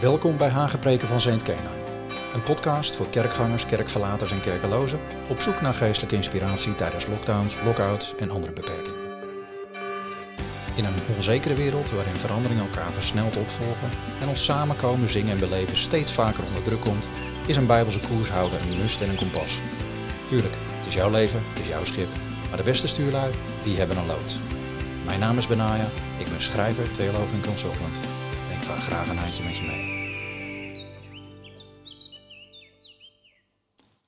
Welkom bij Hagepreken van Saint Kena. Een podcast voor kerkgangers, kerkverlaters en kerkelozen op zoek naar geestelijke inspiratie tijdens lockdowns, lockouts en andere beperkingen. In een onzekere wereld waarin veranderingen elkaar versneld opvolgen en ons samenkomen, zingen en beleven steeds vaker onder druk komt, is een bijbelse koers houden een must en een kompas. Tuurlijk, het is jouw leven, het is jouw schip, maar de beste stuurlui, die hebben een loods. Mijn naam is Benaya, ik ben schrijver, theoloog en consultant. Graag een handje met je mee.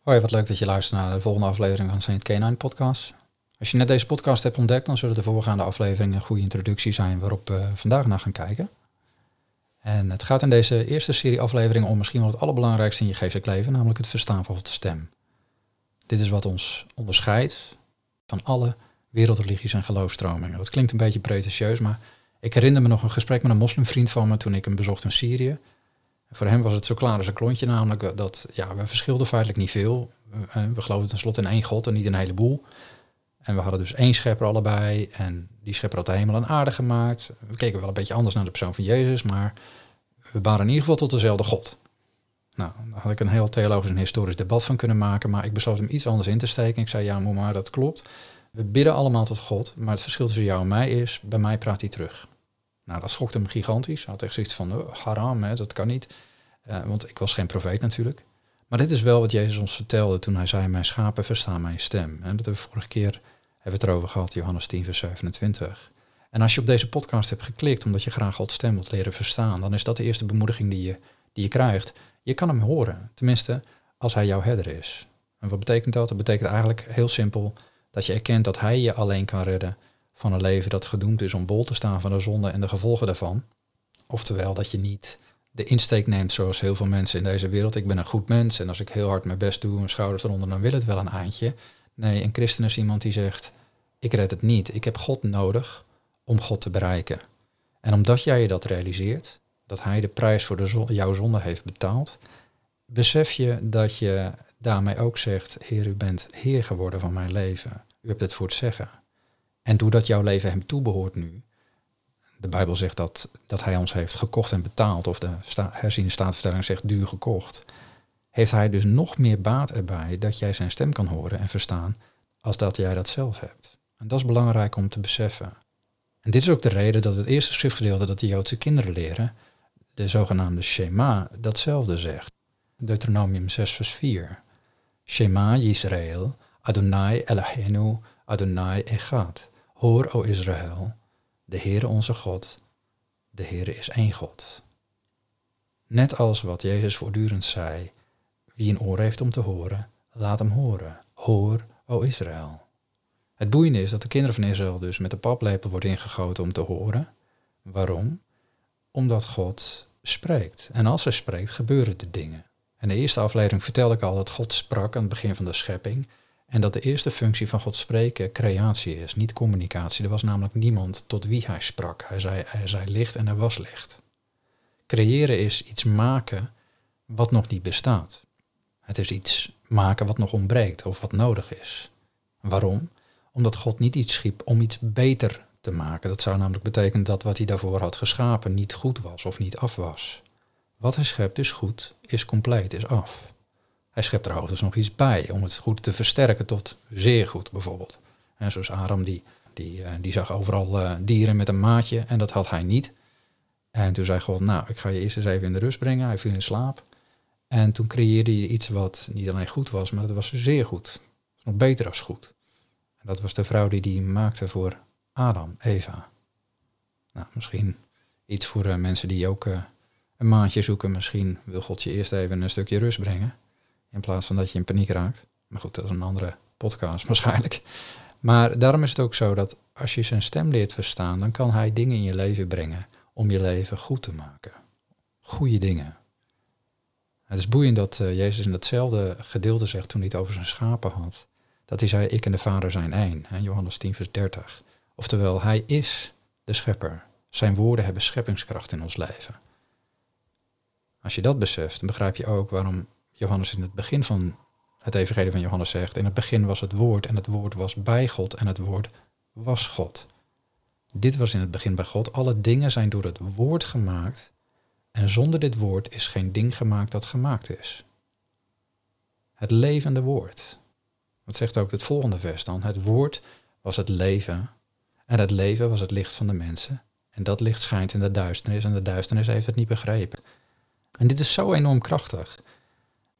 Hoi, wat leuk dat je luistert naar de volgende aflevering van Saint Canine Podcast. Als je net deze podcast hebt ontdekt, dan zullen de voorgaande afleveringen een goede introductie zijn waarop we vandaag naar gaan kijken. En het gaat in deze eerste serie afleveringen om misschien wel het allerbelangrijkste in je geestelijk leven, namelijk het verstaan van Gods stem. Dit is wat ons onderscheidt van alle wereldreligies en geloofstromingen. Dat klinkt een beetje pretentieus, maar ik herinner me nog een gesprek met een moslimvriend van me toen ik hem bezocht in Syrië. Voor hem was het zo klaar als een klontje, namelijk dat ja, we verschilden feitelijk niet veel. We geloofden tenslotte in één God en niet een heleboel. En we hadden dus één schepper allebei. En die schepper had de hemel en aarde gemaakt. We keken wel een beetje anders naar de persoon van Jezus, maar we waren in ieder geval tot dezelfde God. Nou, daar had ik een heel theologisch en historisch debat van kunnen maken, maar ik besloot hem iets anders in te steken. Ik zei, ja, maar dat klopt. We bidden allemaal tot God, maar het verschil tussen jou en mij is, bij mij praat hij terug. Nou, dat schokte hem gigantisch. Hij had echt zoiets van, oh, haram, hè, dat kan niet. Uh, want ik was geen profeet natuurlijk. Maar dit is wel wat Jezus ons vertelde toen hij zei, mijn schapen verstaan mijn stem. En dat hebben we vorige keer hebben we het erover gehad, Johannes 10, vers 27. En als je op deze podcast hebt geklikt omdat je graag Gods stem wilt leren verstaan, dan is dat de eerste bemoediging die je, die je krijgt. Je kan hem horen, tenminste als hij jouw herder is. En wat betekent dat? Dat betekent eigenlijk heel simpel dat je erkent dat hij je alleen kan redden van een leven dat gedoemd is om bol te staan van de zonde en de gevolgen daarvan. Oftewel dat je niet de insteek neemt zoals heel veel mensen in deze wereld. Ik ben een goed mens en als ik heel hard mijn best doe en schouders eronder, dan wil het wel een eindje. Nee, een christen is iemand die zegt, ik red het niet. Ik heb God nodig om God te bereiken. En omdat jij je dat realiseert, dat hij de prijs voor jouw zonde heeft betaald, besef je dat je daarmee ook zegt, Heer, u bent Heer geworden van mijn leven. U hebt het voor het zeggen. En doordat jouw leven hem toebehoort nu, de Bijbel zegt dat, dat hij ons heeft gekocht en betaald, of de sta, staatvertelling zegt duur gekocht, heeft hij dus nog meer baat erbij dat jij zijn stem kan horen en verstaan, als dat jij dat zelf hebt. En dat is belangrijk om te beseffen. En dit is ook de reden dat het eerste schriftgedeelte dat de Joodse kinderen leren, de zogenaamde Shema, datzelfde zegt. Deuteronomium 6 vers 4. Shema Yisrael, Adonai Eloheinu, Adonai Echad. Hoor, o Israël, de Heere onze God, de Heere is één God. Net als wat Jezus voortdurend zei, wie een oor heeft om te horen, laat hem horen. Hoor, o Israël. Het boeiende is dat de kinderen van Israël dus met de paplepel wordt ingegoten om te horen. Waarom? Omdat God spreekt. En als hij spreekt, gebeuren de dingen. En de eerste aflevering vertelde ik al dat God sprak aan het begin van de schepping. En dat de eerste functie van God spreken creatie is, niet communicatie. Er was namelijk niemand tot wie hij sprak. Hij zei, hij zei licht en er was licht. Creëren is iets maken wat nog niet bestaat. Het is iets maken wat nog ontbreekt of wat nodig is. Waarom? Omdat God niet iets schiep om iets beter te maken. Dat zou namelijk betekenen dat wat hij daarvoor had geschapen niet goed was of niet af was. Wat hij schept is goed, is compleet, is af. Hij schept er hoogstens nog iets bij om het goed te versterken tot zeer goed bijvoorbeeld. En zoals Aram, die, die, eh, die zag overal uh, dieren met een maatje en dat had hij niet. En toen zei God, nou, ik ga je eerst eens even in de rust brengen. Hij viel in slaap. En toen creëerde hij iets wat niet alleen goed was, maar dat was zeer goed. Nog beter als goed. En dat was de vrouw die die maakte voor Adam, Eva. Nou, misschien iets voor uh, mensen die ook een maandje zoeken. Misschien wil God je eerst even een stukje rust brengen. In plaats van dat je in paniek raakt. Maar goed, dat is een andere podcast waarschijnlijk. Maar daarom is het ook zo dat als je zijn stem leert verstaan, dan kan hij dingen in je leven brengen om je leven goed te maken. Goede dingen. Het is boeiend dat uh, Jezus in datzelfde gedeelte zegt toen hij het over zijn schapen had. Dat hij zei, ik en de Vader zijn één. Johannes 10 vers 30. Oftewel, hij is de schepper. Zijn woorden hebben scheppingskracht in ons leven. Als je dat beseft, dan begrijp je ook waarom Johannes in het begin van het evangelie van Johannes zegt, in het begin was het woord en het woord was bij God en het woord was God. Dit was in het begin bij God. Alle dingen zijn door het woord gemaakt En zonder dit woord is geen ding gemaakt dat gemaakt is. Het levende woord. Dat zegt ook het volgende vers dan. Het woord was het leven. En het leven was het licht van de mensen. En dat licht schijnt in de duisternis en de duisternis heeft het niet begrepen. En dit is zo enorm krachtig.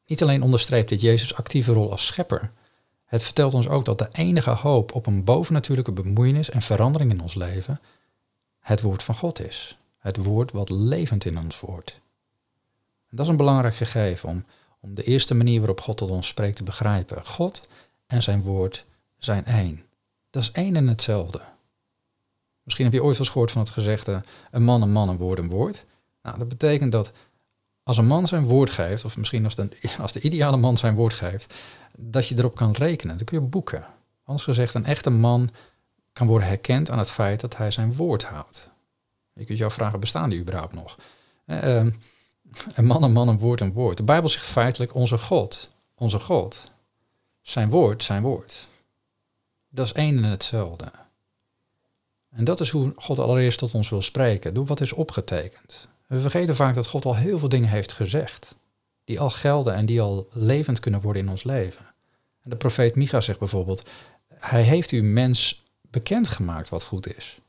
Niet alleen onderstreept dit Jezus' actieve rol als schepper. Het vertelt ons ook dat de enige hoop op een bovennatuurlijke bemoeienis en verandering in ons leven het woord van God is. Het woord wat levend in ons wordt. En dat is een belangrijk gegeven om, om de eerste manier waarop God tot ons spreekt te begrijpen. God en zijn woord zijn één. Dat is één en hetzelfde. Misschien heb je ooit wel eens gehoord van het gezegde, een man, een man, een woord, een woord. Nou, dat betekent dat als een man zijn woord geeft, of misschien als de, als de ideale man zijn woord geeft, dat je erop kan rekenen. Dan kun je boeken. Anders gezegd, een echte man kan worden herkend aan het feit dat hij zijn woord houdt. Je kunt jou vragen, bestaan die überhaupt nog? Eh, ehm, een man, een man, een woord, een woord. De Bijbel zegt feitelijk onze God, onze God. Zijn woord, zijn woord. Dat is één en hetzelfde. En dat is hoe God allereerst tot ons wil spreken, door wat is opgetekend. We vergeten vaak dat God al heel veel dingen heeft gezegd, die al gelden en die al levend kunnen worden in ons leven. En de profeet Micha zegt bijvoorbeeld, hij heeft u mens bekendgemaakt wat goed is.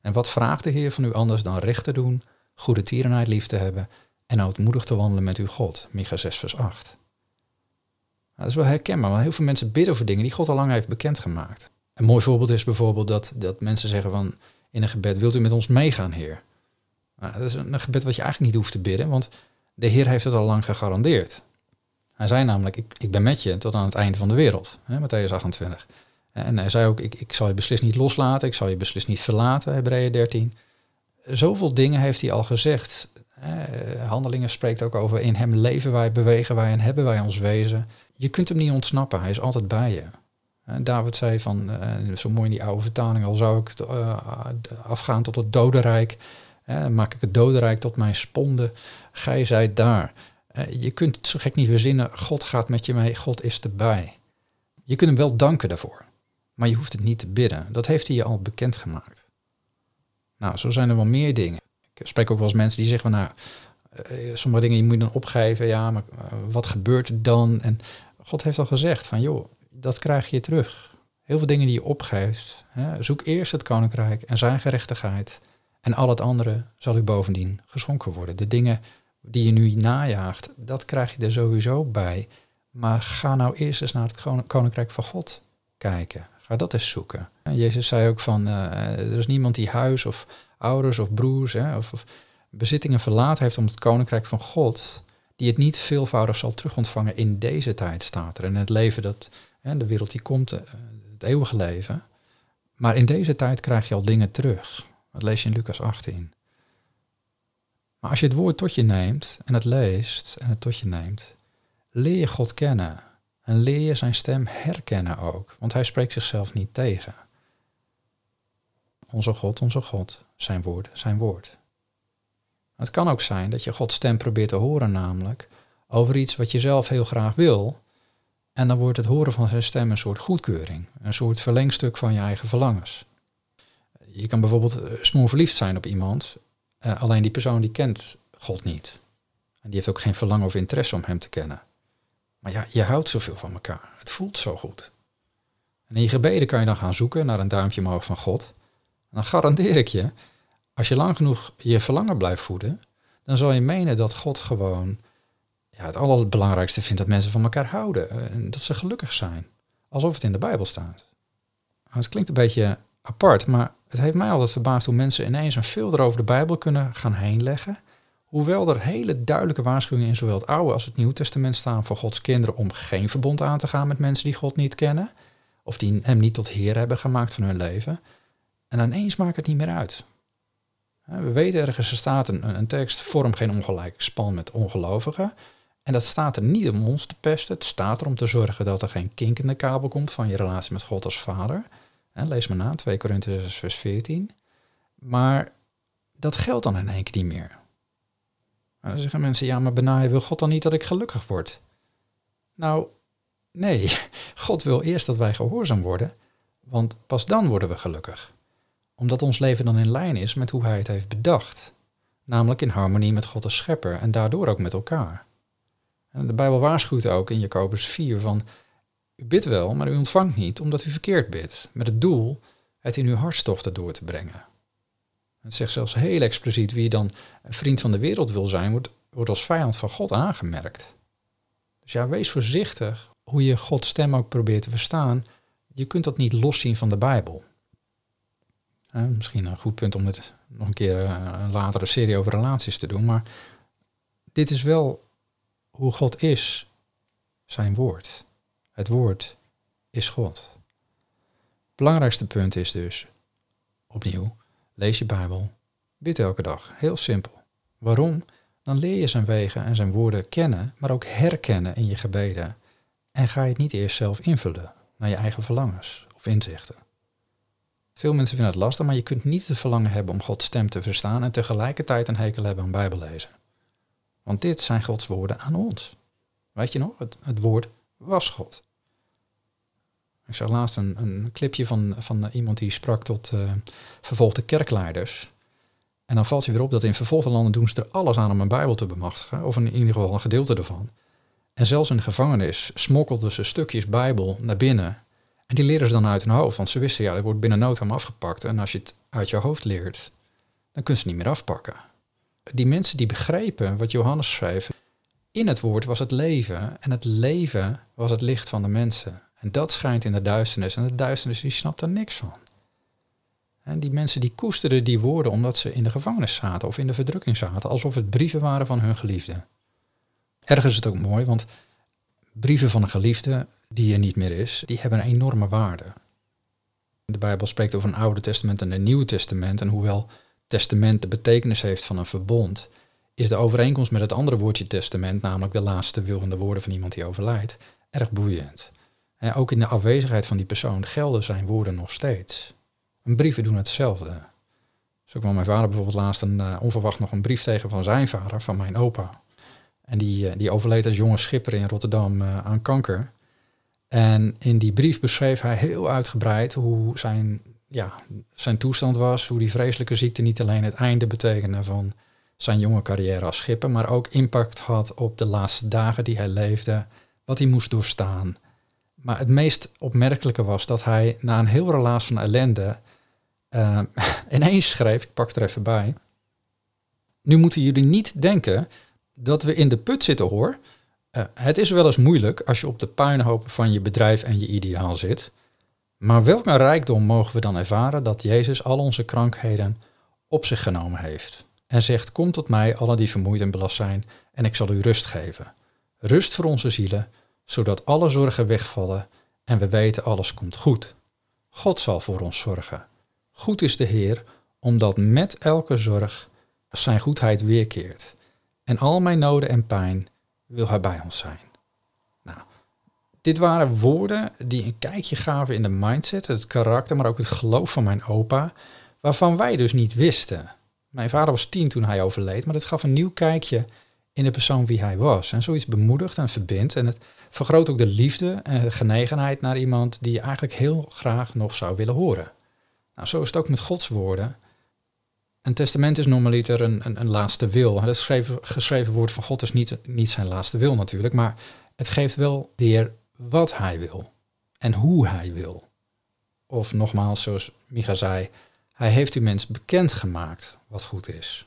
En wat vraagt de Heer van u anders dan recht te doen, goede tierenheid lief te hebben en oudmoedig te wandelen met uw God? Micha 6 vers 8. Nou, dat is wel herkenbaar, want heel veel mensen bidden voor dingen die God al lang heeft bekendgemaakt. Een mooi voorbeeld is bijvoorbeeld dat, dat mensen zeggen van in een gebed, wilt u met ons meegaan, Heer? Nou, dat is een gebed wat je eigenlijk niet hoeft te bidden, want de Heer heeft het al lang gegarandeerd. Hij zei namelijk, ik, ik ben met je tot aan het einde van de wereld, hè, Matthäus 28. En hij zei ook, ik, ik zal je beslist niet loslaten, ik zal je beslist niet verlaten, Hebreeën 13. Zoveel dingen heeft hij al gezegd. handelingen spreekt ook over, in hem leven wij, bewegen wij en hebben wij ons wezen. Je kunt hem niet ontsnappen, hij is altijd bij je. David zei van, uh, zo mooi in die oude vertaling, al zou ik uh, afgaan tot het dodenrijk, maak ik het dodenrijk tot mijn sponde, gij zijt daar. je kunt het zo gek niet verzinnen, God gaat met je mee, God is erbij. Je kunt hem wel danken daarvoor, maar je hoeft het niet te bidden. Dat heeft hij je al bekendgemaakt. Nou, zo zijn er wel meer dingen. Ik spreek ook wel eens mensen die zeggen nou, sommige dingen die moet je dan opgeven, ja, maar wat gebeurt er dan? En God heeft al gezegd van, joh, dat krijg je terug. Heel veel dingen die je opgeeft. Hè. Zoek eerst het koninkrijk en zijn gerechtigheid. En al het andere zal u bovendien geschonken worden. De dingen die je nu najaagt, dat krijg je er sowieso bij. Maar ga nou eerst eens naar het koninkrijk van God kijken. Ga dat eens zoeken. En Jezus zei ook van, uh, er is niemand die huis of ouders of broers hè, of, bezittingen verlaten heeft om het koninkrijk van God, die het niet veelvoudig zal terugontvangen in deze tijd, staat er. En het leven dat de wereld die komt, eh, het eeuwige leven. Maar in deze tijd krijg je al dingen terug. Dat lees je in Lucas 18. Maar als je het woord tot je neemt en het leest en het tot je neemt, leer je God kennen. En leer je zijn stem herkennen ook, want hij spreekt zichzelf niet tegen. Onze God, onze God, zijn woord, zijn woord. Het kan ook zijn dat je Gods stem probeert te horen, namelijk over iets wat je zelf heel graag wil, en dan wordt het horen van zijn stem een soort goedkeuring, een soort verlengstuk van je eigen verlangens. Je kan bijvoorbeeld uh, smoor verliefd zijn op iemand, uh, alleen die persoon die kent God niet. En die heeft ook geen verlangen of interesse om hem te kennen. Maar ja, je houdt zoveel van elkaar. Het voelt zo goed. En in je gebeden kan je dan gaan zoeken naar een duimpje omhoog van God. En dan garandeer ik je, als je lang genoeg je verlangen blijft voeden, dan zal je menen dat God gewoon ja, het allerbelangrijkste vindt dat mensen van elkaar houden eh, en dat ze gelukkig zijn. Alsof het in de Bijbel staat. Nou, het klinkt een beetje apart, maar het heeft mij altijd verbaasd hoe mensen ineens een filter over de Bijbel kunnen gaan heenleggen. Hoewel er hele duidelijke waarschuwingen in zowel het Oude als het Nieuwe Testament staan voor Gods kinderen om geen verbond aan te gaan met mensen die God niet kennen. Of die hem niet tot Heer hebben gemaakt van hun leven. En ineens maakt het niet meer uit. We weten ergens, er staat een, een tekst, vorm geen ongelijk span met ongelovigen. En dat staat er niet om ons te pesten. Het staat er om te zorgen dat er geen kink in de kabel komt van je relatie met God als vader. Lees maar na, 2 Korinthe vers 14. Maar dat geldt dan in één keer niet meer. dan zeggen mensen, ja, maar benaaien wil God dan niet dat ik gelukkig word? Nou, nee. God wil eerst dat wij gehoorzaam worden, want pas dan worden we gelukkig. Omdat ons leven dan in lijn is met hoe hij het heeft bedacht. namelijk in harmonie met God de schepper en daardoor ook met elkaar. En de Bijbel waarschuwt ook in Jacobus 4 van, u bidt wel, maar u ontvangt niet omdat u verkeerd bidt, met het doel het in uw hartstochten door te brengen. Het zegt zelfs heel expliciet wie dan een vriend van de wereld wil zijn, wordt, wordt als vijand van God aangemerkt. Dus ja, wees voorzichtig hoe je Gods stem ook probeert te verstaan. Je kunt dat niet loszien van de Bijbel. misschien een goed punt om het nog een keer eh, een latere serie over relaties te doen, maar dit is wel hoe God is, zijn woord. Het woord is God. Het belangrijkste punt is dus, opnieuw, lees je Bijbel, bid elke dag. Heel simpel. Waarom? Dan leer je zijn wegen en zijn woorden kennen, maar ook herkennen in je gebeden. En ga je het niet eerst zelf invullen naar je eigen verlangens of inzichten. Veel mensen vinden het lastig, maar je kunt niet het verlangen hebben om Gods stem te verstaan en tegelijkertijd een hekel hebben aan Bijbellezen. Want dit zijn Gods woorden aan ons. Weet je nog? Het, het woord was God. Ik zag laatst een, een clipje van, van iemand die sprak tot uh, vervolgde kerkleiders. En dan valt hij weer op dat in vervolgde landen doen ze er alles aan om een Bijbel te bemachtigen, of in ieder geval een gedeelte ervan. En zelfs in de gevangenis smokkelden ze stukjes Bijbel naar binnen. En die leren ze dan uit hun hoofd, want ze wisten ja, dat wordt binnen nood afgepakt. En als je het uit je hoofd leert, dan kun je het niet meer afpakken. Die mensen die begrepen wat Johannes schreef, in het woord was het leven en het leven was het licht van de mensen. En dat schijnt in de duisternis en de duisternis die snapt er niks van. En die mensen die koesterden die woorden omdat ze in de gevangenis zaten of in de verdrukking zaten, alsof het brieven waren van hun geliefde. Ergens is het ook mooi, want brieven van een geliefde die er niet meer is, die hebben een enorme waarde. De Bijbel spreekt over een Oude Testament en een Nieuwe Testament. En hoewel testament de betekenis heeft van een verbond, is de overeenkomst met het andere woordje testament, namelijk de laatste wilende woorden van iemand die overlijdt, erg boeiend. En ook in de afwezigheid van die persoon gelden zijn woorden nog steeds. En brieven doen hetzelfde. Zo kwam mijn vader bijvoorbeeld laatst een, uh, onverwacht nog een brief tegen van zijn vader, van mijn opa. En die, uh, die overleed als jonge schipper in Rotterdam uh, aan kanker. En in die brief beschreef hij heel uitgebreid hoe zijn, ja, zijn toestand was, hoe die vreselijke ziekte niet alleen het einde betekende van zijn jonge carrière als schipper, maar ook impact had op de laatste dagen die hij leefde, wat hij moest doorstaan. Maar het meest opmerkelijke was dat hij na een heel relaas van ellende uh, ineens schreef, ik pak er even bij, nu moeten jullie niet denken dat we in de put zitten hoor. Uh, het is wel eens moeilijk als je op de puinhoop van je bedrijf en je ideaal zit. Maar welke rijkdom mogen we dan ervaren dat Jezus al onze krankheden op zich genomen heeft? En zegt, kom tot mij, alle die vermoeid en belast zijn, en ik zal u rust geven. Rust voor onze zielen, zodat alle zorgen wegvallen en we weten alles komt goed. God zal voor ons zorgen. Goed is de Heer, omdat met elke zorg zijn goedheid weerkeert. En al mijn noden en pijn wil hij bij ons zijn. Nou, dit waren woorden die een kijkje gaven in de mindset, het karakter, maar ook het geloof van mijn opa, waarvan wij dus niet wisten. Mijn vader was tien toen hij overleed, maar het gaf een nieuw kijkje in de persoon wie hij was. En zoiets bemoedigt en verbindt. En het vergroot ook de liefde en de genegenheid naar iemand die je eigenlijk heel graag nog zou willen horen. Nou, zo is het ook met Gods woorden. Een testament is normaliter een, een, een laatste wil. Het geschreven, geschreven woord van God is niet, niet zijn laatste wil natuurlijk, maar het geeft wel weer wat hij wil en hoe hij wil. Of nogmaals, zoals Micha zei, hij heeft u mens bekendgemaakt wat goed is.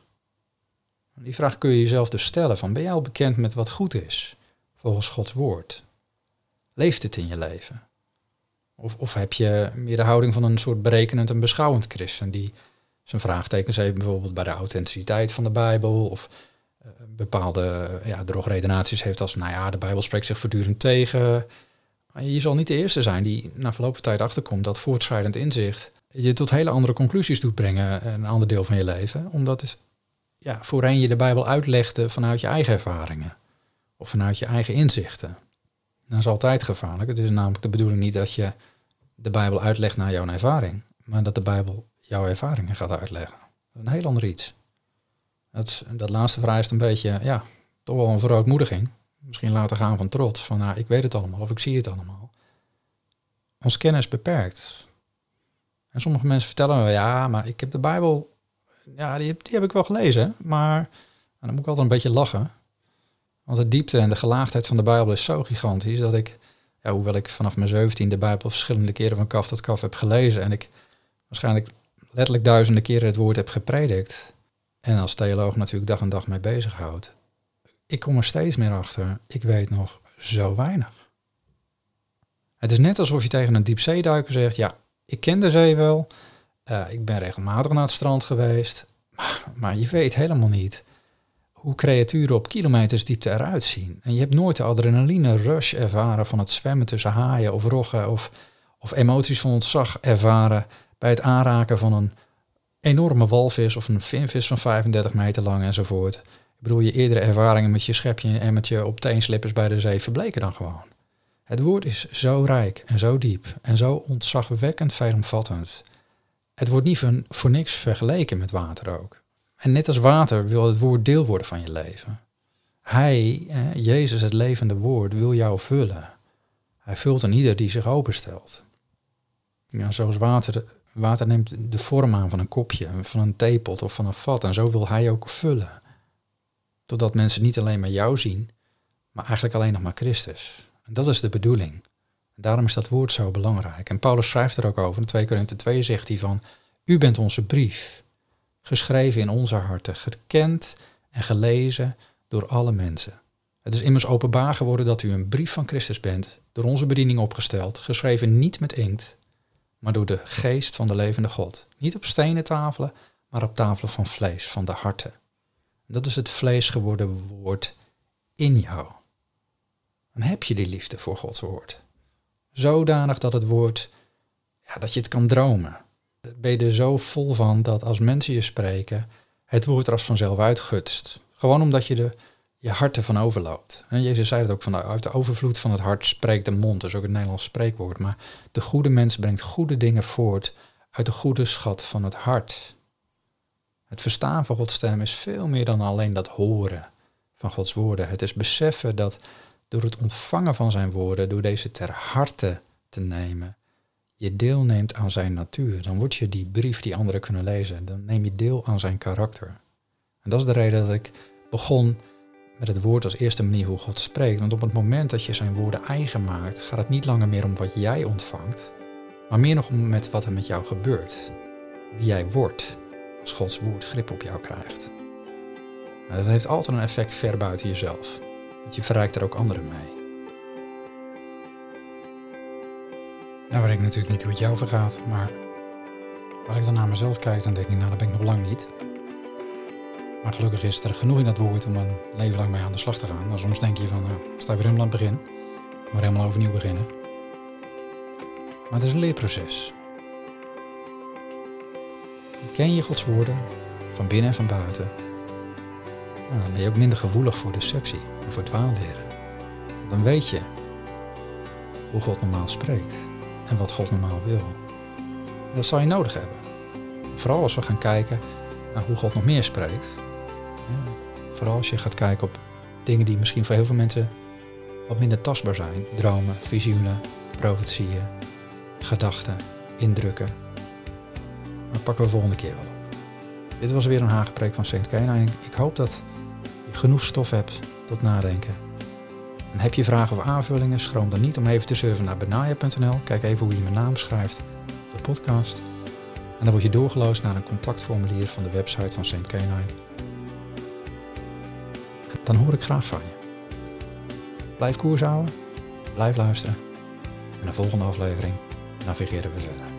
Die vraag kun je jezelf dus stellen van ben jij al bekend met wat goed is volgens Gods woord? Leeft het in je leven? Of, of heb je meer de houding van een soort berekenend en beschouwend christen die zijn vraagtekens heeft bijvoorbeeld bij de authenticiteit van de Bijbel of uh, bepaalde ja, drogredenaties heeft als nou ja, de Bijbel spreekt zich voortdurend tegen. Je zal niet de eerste zijn die na verloop van tijd achterkomt dat voortschrijdend inzicht je tot hele andere conclusies doet brengen een ander deel van je leven. Omdat het, ja, voorheen je de Bijbel uitlegde vanuit je eigen ervaringen. Of vanuit je eigen inzichten. Dat is altijd gevaarlijk. Het is namelijk de bedoeling niet dat je de Bijbel uitlegt naar jouw ervaring. Maar dat de Bijbel jouw ervaringen gaat uitleggen. Is een heel ander iets. Dat, dat laatste vereist een beetje, ja, toch wel een verootmoediging. Misschien laten gaan van trots. Van nou, ik weet het allemaal of ik zie het allemaal. Ons kennis beperkt. En sommige mensen vertellen me, ja, maar ik heb de Bijbel ja, die, heb ik wel gelezen, maar dan moet ik altijd een beetje lachen. Want de diepte en de gelaagdheid van de Bijbel is zo gigantisch dat ik, ja, hoewel ik vanaf mijn 17 de Bijbel verschillende keren van kaf tot kaf heb gelezen en ik waarschijnlijk letterlijk duizenden keren het woord heb gepredikt en als theoloog natuurlijk dag en dag mee bezighoud, ik kom er steeds meer achter, ik weet nog zo weinig. Het is net alsof je tegen een diepzeeduiker zegt, ja, ik ken de zee wel, uh, ik ben regelmatig naar het strand geweest, maar, maar je weet helemaal niet hoe creaturen op kilometers diepte eruit zien. En je hebt nooit de adrenaline rush ervaren van het zwemmen tussen haaien of roggen of, of emoties van ontzag ervaren bij het aanraken van een enorme walvis of een vinvis van 35 meter lang enzovoort. Ik bedoel, je eerdere ervaringen met je schepje en met je op teenslippers bij de zee verbleken dan gewoon. Het woord is zo rijk en zo diep en zo ontzagwekkend veelomvattend. Het wordt niet voor, niks vergeleken met water ook. En net als water wil het woord deel worden van je leven. Hij, Jezus, het levende woord, wil jou vullen. Hij vult een ieder die zich openstelt. Ja, zoals water, water neemt de vorm aan van een kopje, van een theepot of van een vat. En zo wil hij ook vullen. Totdat mensen niet alleen maar jou zien, maar eigenlijk alleen nog maar Christus. En dat is de bedoeling. Daarom is dat woord zo belangrijk. En Paulus schrijft er ook over. In 2 Korinthe 2 zegt hij van, u bent onze brief geschreven in onze harten, gekend en gelezen door alle mensen. Het is immers openbaar geworden dat u een brief van Christus bent, door onze bediening opgesteld, geschreven niet met inkt, maar door de geest van de levende God. Niet op stenen tafelen, maar op tafelen van vlees, van de harten. Dat is het vlees geworden woord in jou. Dan heb je die liefde voor Gods woord. Zodanig dat het woord, ja, dat je het kan dromen ben je er zo vol van dat als mensen je spreken, het woord er als vanzelf uitgutst. Gewoon omdat je de, je hart ervan overloopt. En Jezus zei het ook, van, uit de overvloed van het hart spreekt de mond. Dat is ook een Nederlands spreekwoord. Maar de goede mens brengt goede dingen voort uit de goede schat van het hart. Het verstaan van Gods stem is veel meer dan alleen dat horen van Gods woorden. Het is beseffen dat door het ontvangen van zijn woorden, door deze ter harte te nemen, je deelneemt aan zijn natuur. Dan word je die brief die anderen kunnen lezen. Dan neem je deel aan zijn karakter. En dat is de reden dat ik begon met het woord als eerste manier hoe God spreekt. Want op het moment dat je zijn woorden eigen maakt, gaat het niet langer meer om wat jij ontvangt, maar meer nog om met wat er met jou gebeurt. Wie jij wordt als Gods woord grip op jou krijgt. En dat heeft altijd een effect ver buiten jezelf. Want je verrijkt er ook anderen mee. Nou weet ik natuurlijk niet hoe het jou vergaat, maar als ik dan naar mezelf kijk, dan denk ik, nou, dat ben ik nog lang niet. Maar gelukkig is er genoeg in dat woord om een leven lang mee aan de slag te gaan. Nou, soms denk je van, nou, sta weer helemaal aan het begin. Maar helemaal overnieuw beginnen. Maar het is een leerproces. Ken je Gods woorden, van binnen en van buiten, dan ben je ook minder gevoelig voor deceptie en voor dwaalleren. Dan weet je hoe God normaal spreekt en wat God normaal wil. Dat zal je nodig hebben. Vooral als we gaan kijken naar hoe God nog meer spreekt. vooral als je gaat kijken op dingen die misschien voor heel veel mensen wat minder tastbaar zijn. Dromen, visioenen, profetieën, gedachten, indrukken. Dat pakken we volgende keer wel op. Dit was weer een hagepreek van Saint Kenijn. Ik hoop dat genoeg stof hebt tot nadenken en heb je vragen of aanvullingen, schroom dan niet om even te surfen naar benaya.nl. Kijk even hoe je mijn naam schrijft de podcast. En dan word je doorgeloosd naar een contactformulier van de website van St. Canine. Dan hoor ik graag van je. Blijf koers houden, blijf luisteren. En de volgende aflevering navigeren we verder.